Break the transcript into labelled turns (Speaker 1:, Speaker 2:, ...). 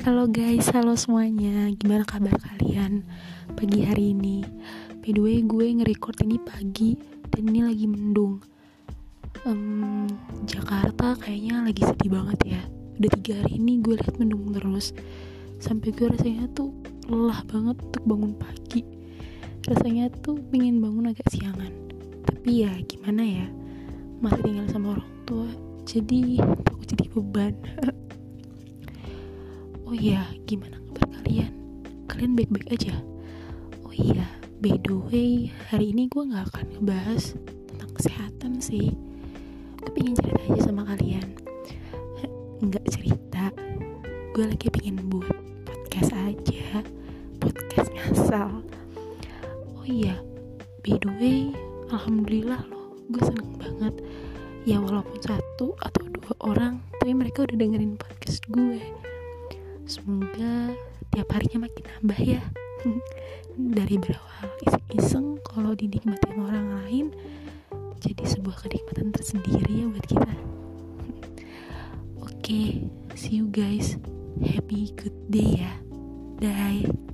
Speaker 1: Halo guys, halo semuanya. Gimana kabar kalian pagi hari ini? By the way, gue nge-record ini pagi Dan ini lagi mendung. Um, Jakarta kayaknya lagi sedih banget ya. Udah tiga hari ini gue lihat mendung terus. Sampai gue rasanya tuh lelah banget untuk bangun pagi. Rasanya tuh pengen bangun agak siangan. Tapi ya gimana ya? Masih tinggal sama orang tua Jadi takut jadi beban Oh iya, gimana kabar kalian? Kalian baik-baik aja? Oh iya, by the way, hari ini gue gak akan ngebahas tentang kesehatan sih. Gue pengen cerita aja sama kalian. Nggak cerita, gue lagi pengen buat podcast aja, podcast ngasal. Oh iya, by the way, alhamdulillah loh, gue seneng banget. Ya walaupun satu atau dua orang, tapi mereka udah dengerin podcast gue semoga tiap harinya makin nambah ya. Dari berawal iseng-iseng kalau dinikmati orang lain jadi sebuah kenikmatan tersendiri ya buat kita. Oke okay, see you guys. Happy good day ya. Bye